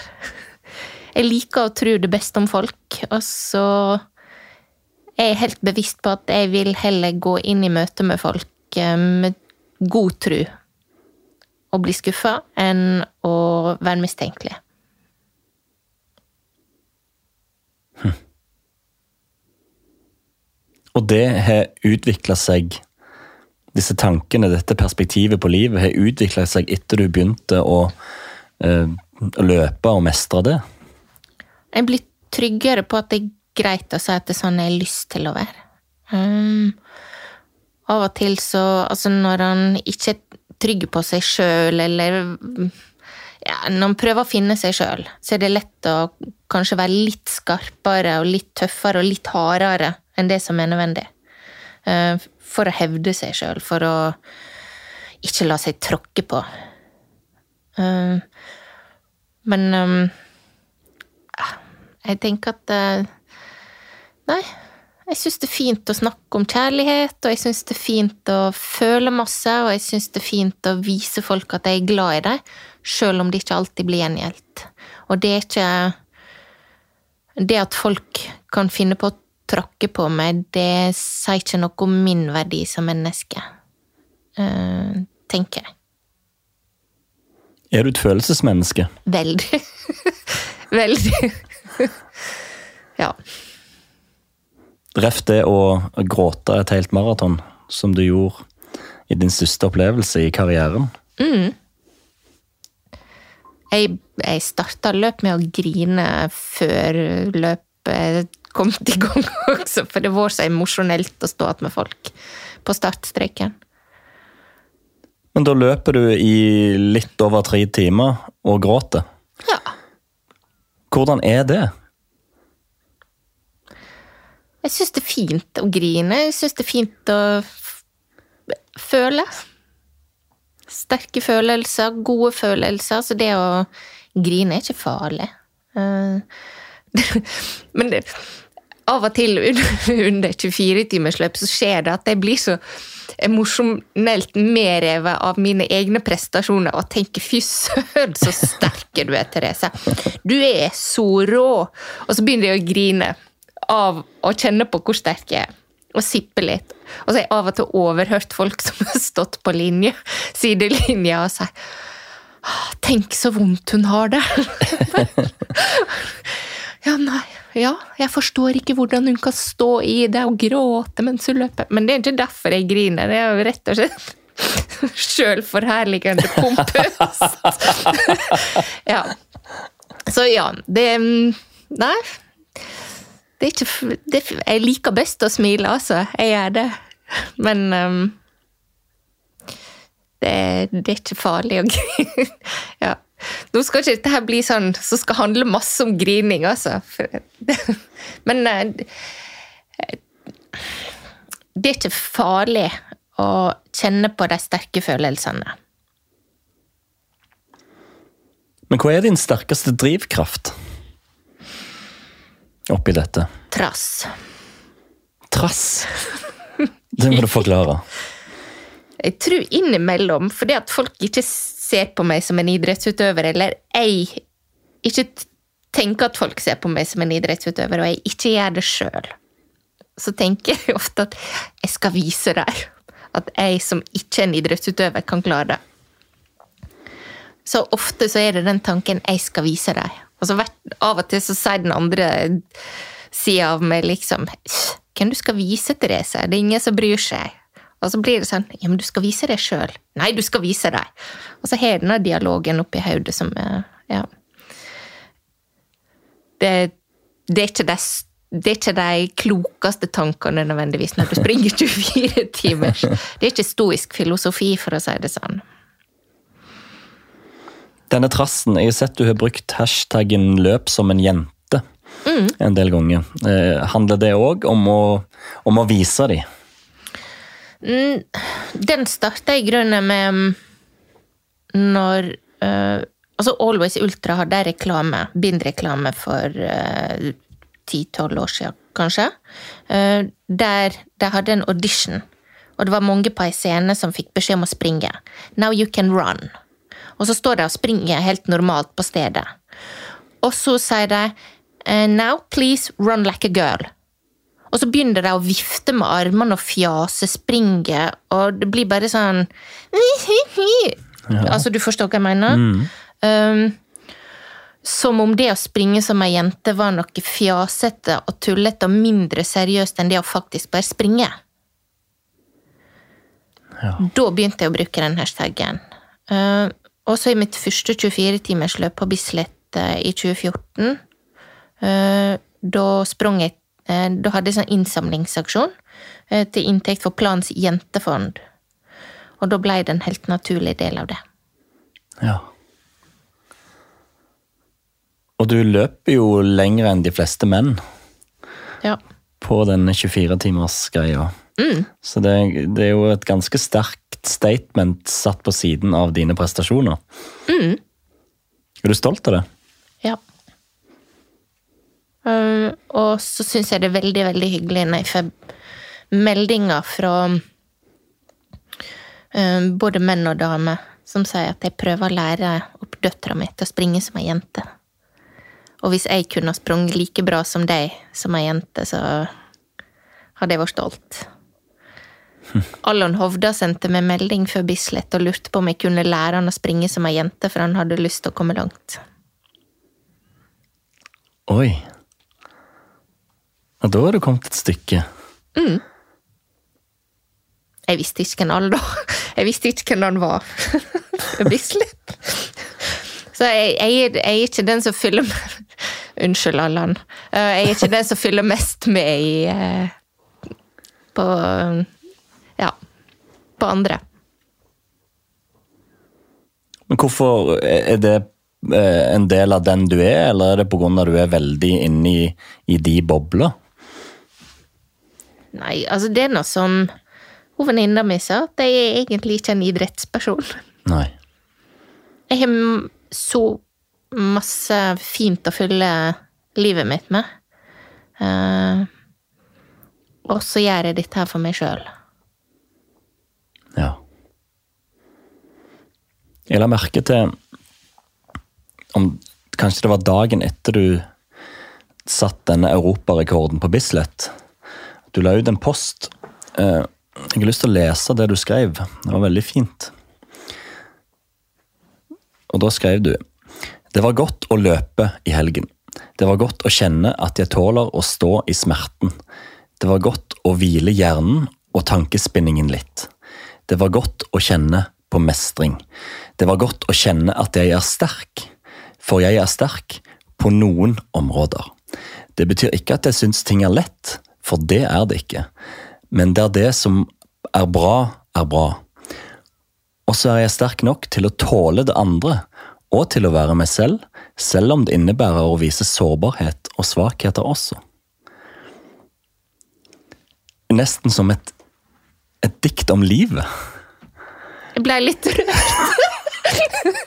Jeg liker å tro det beste om folk, og så er jeg helt bevisst på at jeg vil heller gå inn i møte med folk eh, med god tru og bli skuffa, enn å være mistenkelig. Og det har utvikla seg Disse tankene, dette perspektivet på livet, har utvikla seg etter du begynte å, eh, å løpe og mestre det? Jeg blir tryggere på at det er greit å si at det er sånn jeg har lyst til å være. Um, av og til så Altså, når han ikke er trygg på seg sjøl, eller ja, Når man prøver å finne seg sjøl, så er det lett å kanskje være litt skarpere og litt tøffere og litt hardere enn det som er nødvendig. Uh, for å hevde seg sjøl, for å ikke la seg tråkke på. Uh, men um, jeg tenker at eh, Nei, jeg syns det er fint å snakke om kjærlighet, og jeg syns det er fint å føle masse, og jeg syns det er fint å vise folk at jeg er glad i dem, sjøl om det ikke alltid blir gjengjeldt. Og det er ikke Det at folk kan finne på å tråkke på meg, det sier ikke noe om min verdi som menneske, uh, tenker jeg. Er du et følelsesmenneske? Veldig. Veldig. ja. Ref det å gråte et helt maraton, som du gjorde i din største opplevelse i karrieren. Mm. Jeg, jeg starta løp med å grine før løpet kom i gang også, for det var så emosjonelt å stå igjen med folk på startstreken. Men da løper du i litt over tre timer og gråter. Ja. Hvordan er det? Jeg syns det er fint å grine. Jeg syns det er fint å føle. Sterke følelser, gode følelser. Så det å grine er ikke farlig. Eh, men det, av og til under 24-timersløp så skjer det at jeg blir så emosjonelt medrevet av mine egne prestasjoner og tenker 'fy søren, så sterk du er, Therese'. Du er så rå! Og så begynner jeg å grine av å kjenne på hvor sterk jeg er. Og sippe litt. Og så har jeg av og til overhørt folk som har stått på linje, sidelinja og sagt 'Tenk så vondt hun har det'. ja, nei. Ja, jeg forstår ikke hvordan hun kan stå i det og gråte mens hun løper. Men det er ikke derfor jeg griner. Det er jo rett og slett sjølforherligende pompøst. ja. Så ja, det Nei. Det er ikke det, Jeg liker best å smile, altså. Jeg gjør det. Men um, det, det, er ikke farlig å grine. ja. Nå skal ikke dette bli sånn som skal handle masse om grining, altså. Men eh, det er ikke farlig å kjenne på de sterke følelsene. Men hva er din sterkeste drivkraft oppi dette? Trass. Trass. Det må du forklare. Jeg tror innimellom, fordi at folk ikke ser på meg som en idrettsutøver, eller jeg ikke tenker at folk ser på meg som en idrettsutøver, og jeg ikke gjør det sjøl, så tenker jeg ofte at jeg skal vise dem at jeg som ikke er en idrettsutøver, kan klare det. Så ofte så er det den tanken 'jeg skal vise deg'. Og så av og til så sier den andre sida av meg liksom 'Hvem du skal vise, Therese? Det er ingen som bryr seg'. Og så blir det sånn 'Ja, men du skal vise deg sjøl'. 'Nei, du skal vise deg'. Og så har denne dialogen oppi hodet som Ja. Det, det, er de, det er ikke de klokeste tankene nødvendigvis når du springer 24 timer. Det er ikke stoisk filosofi, for å si det sånn. Denne trassen, jeg har sett du har brukt hashtaggen 'løp som en jente' mm. en del ganger. Eh, handler det òg om, om, å vise dem? Mm, den starta i grunnen med mm, når uh, Altså Always Ultra hadde reklame, bindreklame for eh, ti-tolv uh, år siden, kanskje. Uh, der de hadde en audition, og det var mange på ei scene som fikk beskjed om å springe. Now you can run. Og så står de og springer helt normalt på stedet. Og så sier de Now please run like a girl. Og så begynner de å vifte med armene og fjase, springe, og det blir bare sånn ja. Altså, du forstår hva jeg mener? Mm. Um, som om det å springe som ei jente var noe fjasete og tullete og mindre seriøst enn det å faktisk bare springe. Ja. Da begynte jeg å bruke den hashtagen. Uh, og så i mitt første 24-timersløp på Bislett uh, i 2014, uh, da sprang jeg Eh, da hadde jeg sånn innsamlingsaksjon eh, til inntekt for Plans jentefond. Og da ble det en helt naturlig del av det. Ja. Og du løper jo lenger enn de fleste menn. Ja. På denne 24-timersgreia. Mm. Så det, det, er jo et ganske sterkt statement satt på siden av dine prestasjoner. Mm. Er du stolt av det? Ja. Um, og så syns jeg det er veldig, veldig hyggelig når jeg får meldinger fra um, både menn og damer som sier at jeg prøver å lære opp døtra mi til å springe som ei jente. Og hvis jeg kunne ha sprunget like bra som deg som ei jente, så hadde jeg vært stolt. Allon Hovda sendte meg melding før Bislett og lurte på om jeg kunne lære han å springe som ei jente, for han hadde lyst til å komme langt. Oi. Ja, da har du kommet et stykke. Mm. Jeg visste ikke hvem alle Jeg visste ikke hvem han var. Bislett. Så jeg, jeg, jeg, er ikke den som fyller Unnskyld, Allan. Eh, jeg er ikke den som fyller mest med i eh, På Ja. På andre. Men hvorfor Er det eh, en del av den du er, eller er det pga. at du er veldig inne i, i de bobler? Nei, altså det er noe som hun venninna mi sa, at jeg er egentlig ikke en idrettsperson. Nei. Jeg har så masse fint å fylle livet mitt med. Uh, og så gjør jeg dette her for meg sjøl. Ja. Jeg la merke til om Kanskje det var dagen etter du satt denne europarekorden på Bislett. Du la ut en post. Eh, jeg har lyst til å lese det du skrev. Det var veldig fint. Og da skrev du Det var godt å løpe i helgen. Det var godt å kjenne at jeg tåler å stå i smerten. Det var godt å hvile hjernen og tankespinningen litt. Det var godt å kjenne på mestring. Det var godt å kjenne at jeg er sterk, for jeg er sterk på noen områder. Det betyr ikke at jeg syns ting er lett, for det er det ikke. Men det er det som er bra, er bra. Og så er jeg sterk nok til å tåle det andre, og til å være meg selv, selv om det innebærer å vise sårbarhet og svakheter også. Nesten som et, et dikt om livet. Jeg ble litt rørt.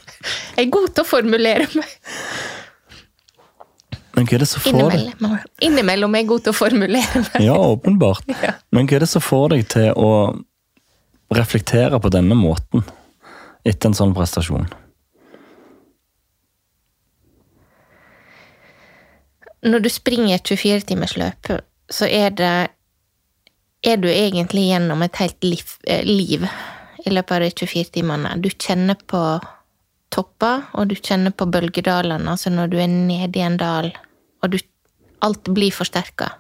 Jeg er god til å formulere meg. Men hva er det som får deg Innimellom, innimellom er jeg god til å formulere meg. Ja, åpenbart. Ja. Men hva er det som får deg til å reflektere på denne måten etter en sånn prestasjon? Når du springer et 24-timersløp, så er det Er du egentlig gjennom et helt liv, eh, liv i løpet av de 24 timene. Du kjenner på topper, og du kjenner på bølgedalene, altså når du er nede i en dal, og du, alt blir forsterka.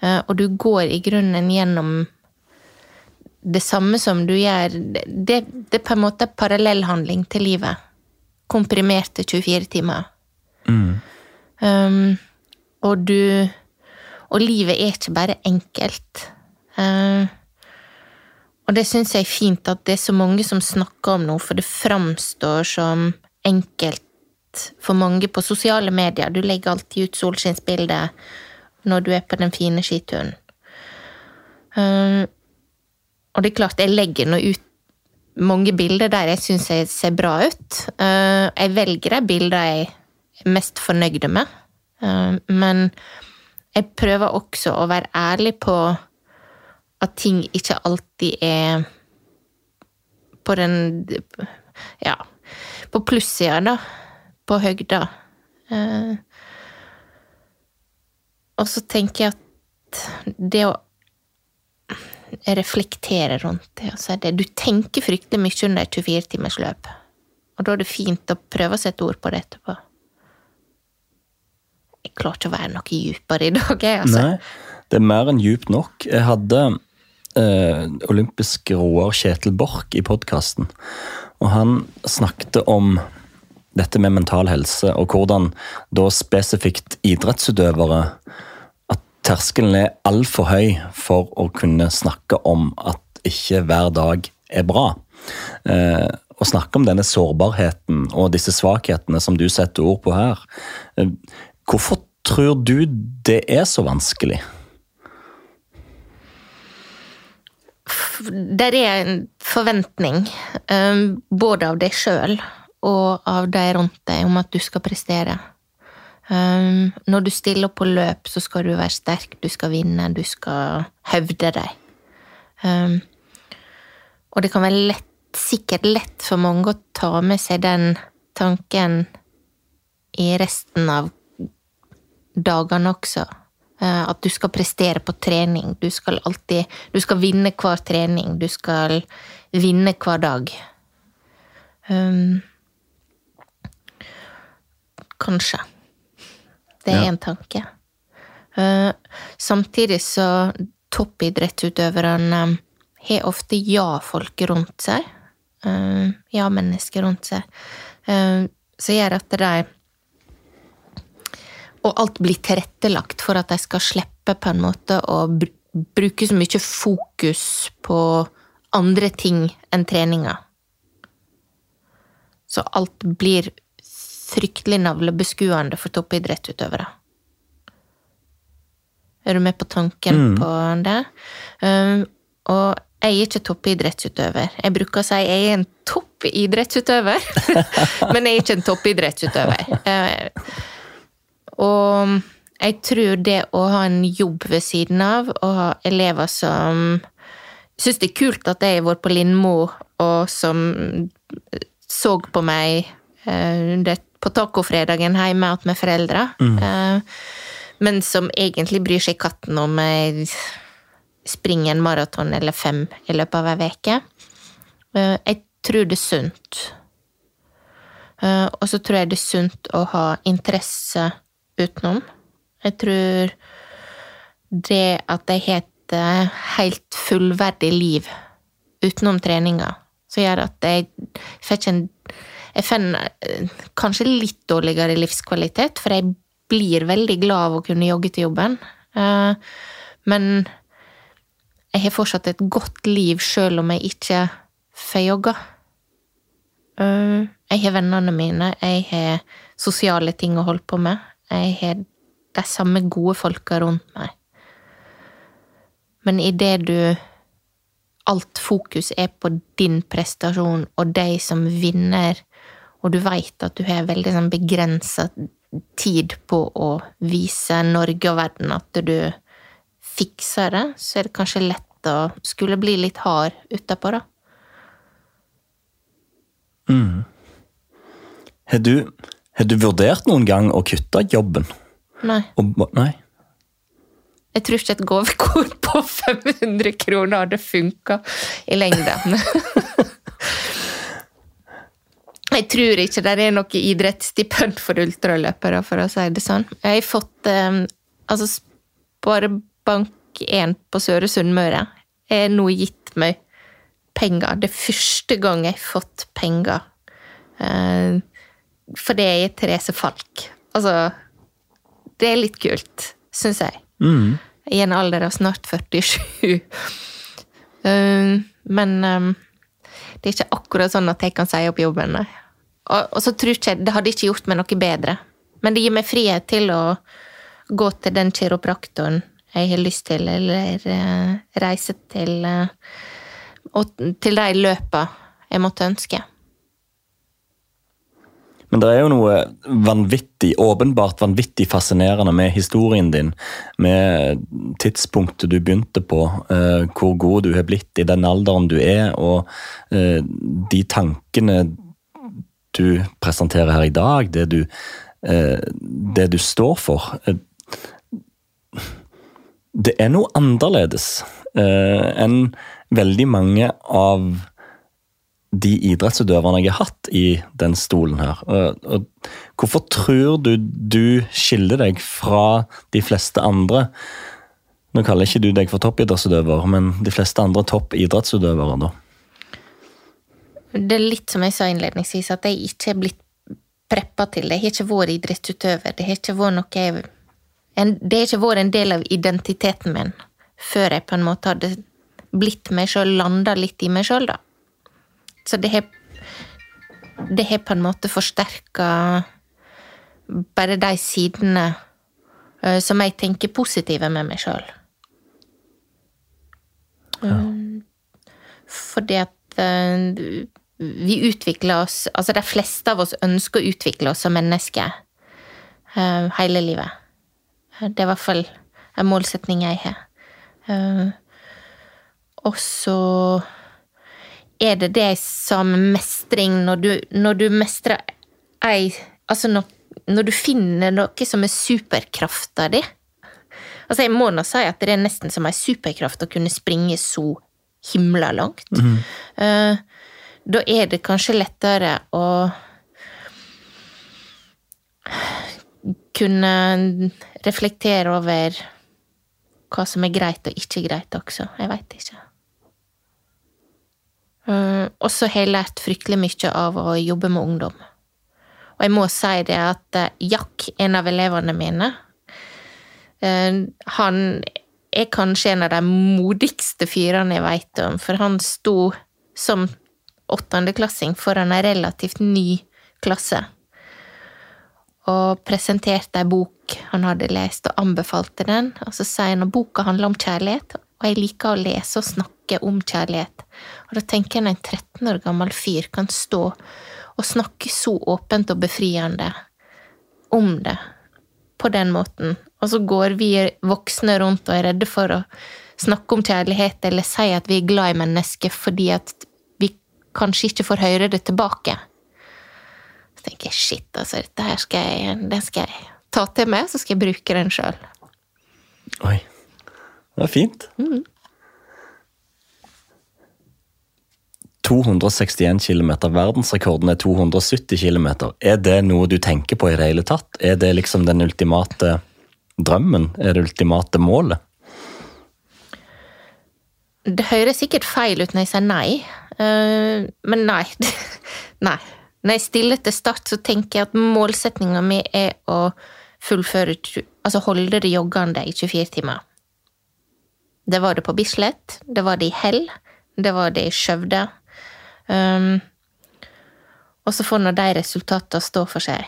Eh, Og du går i grunnen gjennom det samme som du gjør Det, det er på en måte parallellhandling til livet. Komprimerte 24 timer. Um, og du Og livet er ikke bare enkelt. Uh, og det syns jeg er fint at det er så mange som snakker om nå, for det framstår som enkelt for mange på sosiale medier. Du legger alltid ut solskinnsbilder når du er på den fine skituren. Uh, og det er klart, jeg legger nå ut mange bilder der jeg syns jeg ser bra ut. Uh, jeg velger de bildene jeg er mest fornøyde med. Men jeg prøver også å være ærlig på at ting ikke alltid er på den Ja, på plussida, da. På høgda. Eh, og så tenker jeg at det å reflektere rundt det. Altså det. Du tenker fryktelig mye under et 24-timersløp. Og da er det fint å prøve å sette ord på det etterpå. Jeg klarer ikke å være noe dypere i dag, jeg, altså. Nei, det er mer enn djupt nok. Jeg hadde eh, olympisk roer Kjetil Borch i podkasten, og han snakket om dette med mental helse, og hvordan da spesifikt idrettsutøvere at terskelen er altfor høy for å kunne snakke om at ikke hver dag er bra. Eh, å snakke om denne sårbarheten og disse svakhetene som du setter ord på her. Eh, hvorfor tror du det er så vanskelig? Der er en forventning, um, både av deg sjøl og av de rundt deg, om at du skal prestere. Um, når du stiller på løp, så skal du være sterk, du skal vinne, du skal hevde deg. Um, og det kan være lett, sikkert lett for mange å ta med seg den tanken i resten av dagene også. Eh, At du skal prestere på trening. Du skal alltid Du skal vinne hver trening. Du skal vinne hver dag. Um, kanskje. Det er Ja. en tanke. Uh, samtidig så toppidrettsutøverne har ofte ja-folk rundt seg. Eh, ja-mennesker rundt seg. Eh, som gjør at de og alt blir tilrettelagt for at de skal slippe på en måte å bruke så mye fokus på andre ting enn treninga. Så alt blir fryktelig navlebeskuende for toppidrettsutøvere. Er du med på tanken på det? Um, og jeg er ikke toppidrettsutøver. Jeg bruker å si jeg er en toppidrettsutøver, men jeg er ikke en toppidrettsutøver. Eh, og jeg tror det å ha en jobb ved siden av, og ha elever som syns det er kult at jeg har vært på Lindmo, og som så på meg eh, på tacofredagen hjemme igjen med foreldre, mm. men som egentlig bryr seg katten om jeg springer en maraton eller fem i løpet av ei uke. Eh, jeg tror det er sunt. Eh, og så tror jeg det er sunt å ha interesse utenom. Jeg tror det at jeg har et helt fullverdig liv utenom treninga, som gjør at jeg får en Jeg får eh, kanskje litt dårligere livskvalitet, for jeg blir veldig glad av å kunne jogge til jobben. Eh, Men jeg har fortsatt et godt liv sjøl om jeg ikke får jogga. Eh, Jeg har vennene mine, jeg har sosiale ting å holde på med. Jeg har de samme gode folka rundt meg. Men idet du Alt fokus er på din prestasjon og de som vinner, og du veit at du har veldig sånn begrensa tid på å vise Norge og verden at du fikser det, så er det kanskje lett å skulle bli litt hard utapå, da. Mm. Har du, har du vurdert noen gang å kutte jobben? Nei. Og, nei? Jeg tror ikke et gavekort på 500 kroner hadde funka i lengden. Jeg tror ikke det er noe idrettsstipend for ultraløpere, for å si det sånn. Jeg har fått eh, Altså, Sparebank1 på Søre Sunnmøre har nå gitt meg penger. Det er første gang jeg har fått penger. Eh, for det er Therese Falk. Altså Det er litt kult, syns jeg. Mm. I en alder av snart 47. Um, men um, det er ikke akkurat sånn at jeg kan si opp jobben. nei. Og, og så tror ikke jeg Det hadde ikke gjort meg noe bedre. Men det gir meg frihet til å gå til den kiropraktoren jeg har lyst til, eller uh, reise til uh, og til de løpa jeg måtte ønske. Men det er jo noe vanvittig, åpenbart vanvittig fascinerende med historien din. Med tidspunktet du begynte på, uh, hvor god du har blitt i den alderen du er, og uh, de tankene du presenterer her i dag, det du, uh, det du står for. Det er noe annerledes enn veldig mange av de idrettsutøverne jeg har hatt i den stolen her. Hvorfor tror du du skiller deg fra de fleste andre? Nå kaller ikke du deg for toppidrettsutøver, men de fleste andre toppidrettsutøvere, da? Det er litt som jeg sa innledningsvis, at jeg ikke er blitt preppa til det. Jeg har ikke vært idrettsutøver. Det har ikke vært noe jeg en, Det har ikke vært en del av identiteten min før jeg på en måte hadde blitt meg sjøl, landa litt i meg sjøl, da. Så det har Det har på en måte forsterka bare de sidene uh, som jeg tenker positive med meg sjøl. Ja. Um, fordi at uh, vi utvikler oss Altså, de fleste av oss ønsker å utvikle oss som mennesker uh, hele livet. Det er i hvert fall en målsetning jeg har. og så er det det som mestring, når du, når du mestrer ei Altså når, når, du finner noe som er superkrafta di Altså, jeg må nå si at det er nesten som ei superkraft å kunne springe så himla langt. Mm. Uh, da er det kanskje lettere å kunne reflektere over hva som er greit og ikke greit også. Jeg veit ikke. Uh, og så har jeg lært fryktelig mye av å jobbe med ungdom. Og jeg må si det at uh, Jack, en av elevene mine, uh, han er kanskje en av de modigste fyrene jeg veit om, for han sto som åttendeklassing foran ei relativt ny klasse og presenterte ei bok han hadde lest, og anbefalte den. Og så sier han at boka handler om kjærlighet, og jeg liker å lese og snakke om kjærlighet. Og da tenker jeg når en 13 år gammel fyr kan stå og snakke så åpent og befriende om det på den måten, og så går vi voksne rundt og er redde for å snakke om kjærlighet eller si at vi er glad i mennesker fordi at vi kanskje ikke får høre det tilbake. Så tenker jeg shit, altså, dette her skal jeg, den skal jeg ta til meg, så skal jeg bruke den sjøl. Oi. Det var fint. Mm. 261 km. Verdensrekorden er 270 km. Er det noe du tenker på i det hele tatt? Er det liksom den ultimate drømmen? Er det ultimate målet? Det høres sikkert feil ut når jeg sier nei, uh, men nei. nei. Når jeg stiller til start, så tenker jeg at målsettinga mi er å fullføre Altså holde det joggende i 24 timer. Det var det på Bislett, det var det i Hell, det var det i Skjøvde, Um, Og så får nå de resultatene stå for seg.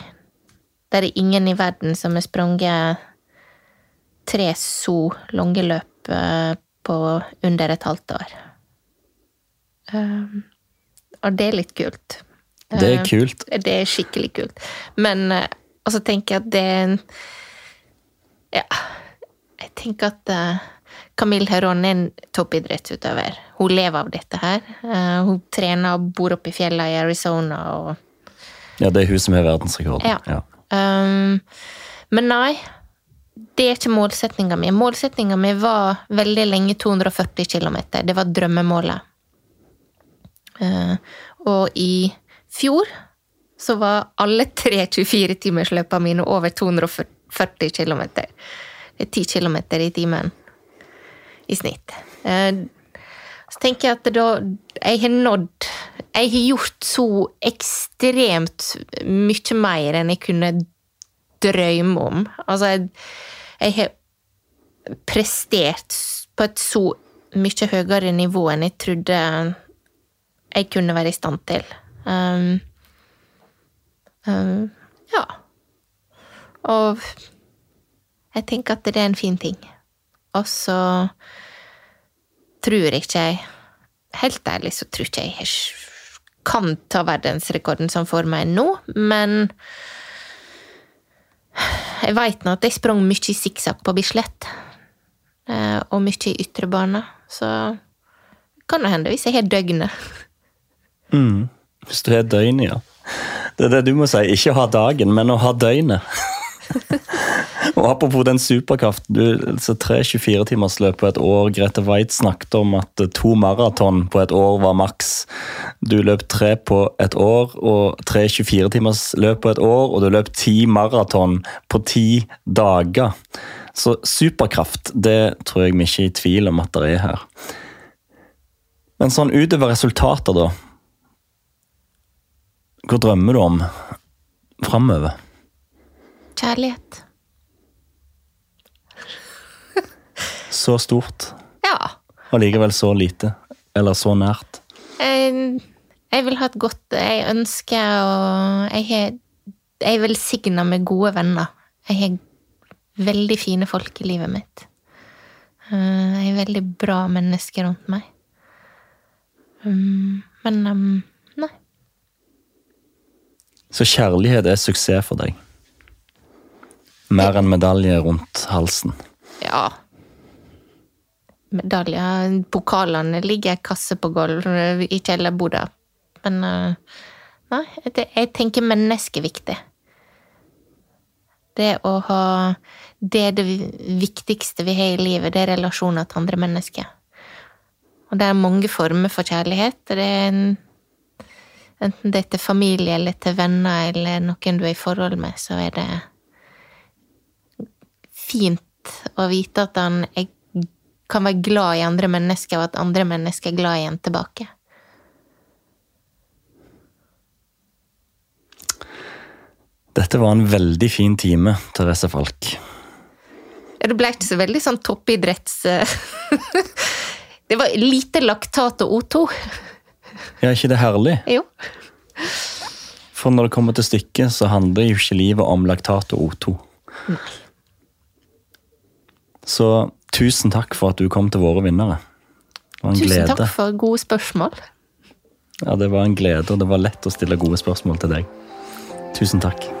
Det er ingen i verden som har sprunget tre så lange løp eh, på under et halvt år. Um, og det er litt kult. Det er kult. kult. Det er skikkelig kult. Men uh, altså tenker jeg at det er en Ja. Jeg tenker at eh, Camille Heron er en toppidrettsutøver. Hun lever av dette her. Eh, hun trener og bor oppe i fjellene i Arizona og Ja, det er hun som har verdensrekorden. Ja. Ja. Um, men nei, det er ikke målsettinga mi. Målsettinga mi var veldig lenge 240 km. Det var drømmemålet. Uh, og i fjor så var alle tre 24-timersløpene mine over 240 km. Det er 10 km i timen i snitt. Uh, så tenker jeg at da jeg har nådd Jeg har gjort så ekstremt mye mer enn jeg kunne drømme om. Altså, jeg, jeg har prestert på et så mye høyere nivå enn jeg trodde jeg kunne være i stand til. Um, um, ja. Og jeg tenker at det er en fin ting. Og så tror ikke jeg Helt ærlig så tror ikke jeg jeg kan ta verdensrekorden som for meg nå, men jeg veit nå at jeg sprang mye i sikksakk på Bislett. eh, Og mye i ytre bane, så kan det hende hvis jeg har døgnet. Mm. Hvis du har døgnet, ja. Det er det du må si. Ikke ha dagen, men å ha døgnet. Og Apropos den superkraften. du, så Tre 24-timersløp på et år. Grete Waitz snakket om at to maraton på et år var maks. Du løp tre på et år, og tre 24-timersløp på et år, og du løp ti maraton på ti dager. Så superkraft, det tror jeg vi ikke er i tvil om at det er her. Men sånn utover resultater, da. Hva drømmer du om framover? Kjærlighet. Så stort, Ja. og likevel så lite. Eller så nært. Jeg, jeg vil ha et godt Jeg ønsker å Jeg har Jeg er velsigna med gode venner. Jeg har veldig fine folk i livet mitt. Eh, Jeg har veldig bra mennesker rundt meg. Um, Men um, nei. Så kjærlighet er suksess for deg. Mer enn medalje rundt halsen. Ja. Medaljer, pokalene ligger i en kasse på gulvet i kjellerboda. Men eh, nei, jeg, jeg tenker er viktig. Det å ha Det er det viktigste vi har i livet, det er relasjoner til andre mennesker. Og det er mange former for kjærlighet. Det er en, enten det er til familie eller til venner eller noen du er i forhold med, så er det fint å vite at han er, kan være glad i andre mennesker, og at andre mennesker er glad i en tilbake. Dette var en veldig fin time, Therese Falk. Ja, Det ble ikke så veldig sånn toppidretts... Det var lite laktat og O2. Ja, ikke det herlig? Jo. For når det kommer til stykket, så handler jo ikke livet om laktat og O2. Så tusen takk for at du kom til våre vinnere. Det var en Tusen glede. takk for gode spørsmål. Ja, det var en glede, og det var lett å stille gode spørsmål til deg. Tusen takk. Takk.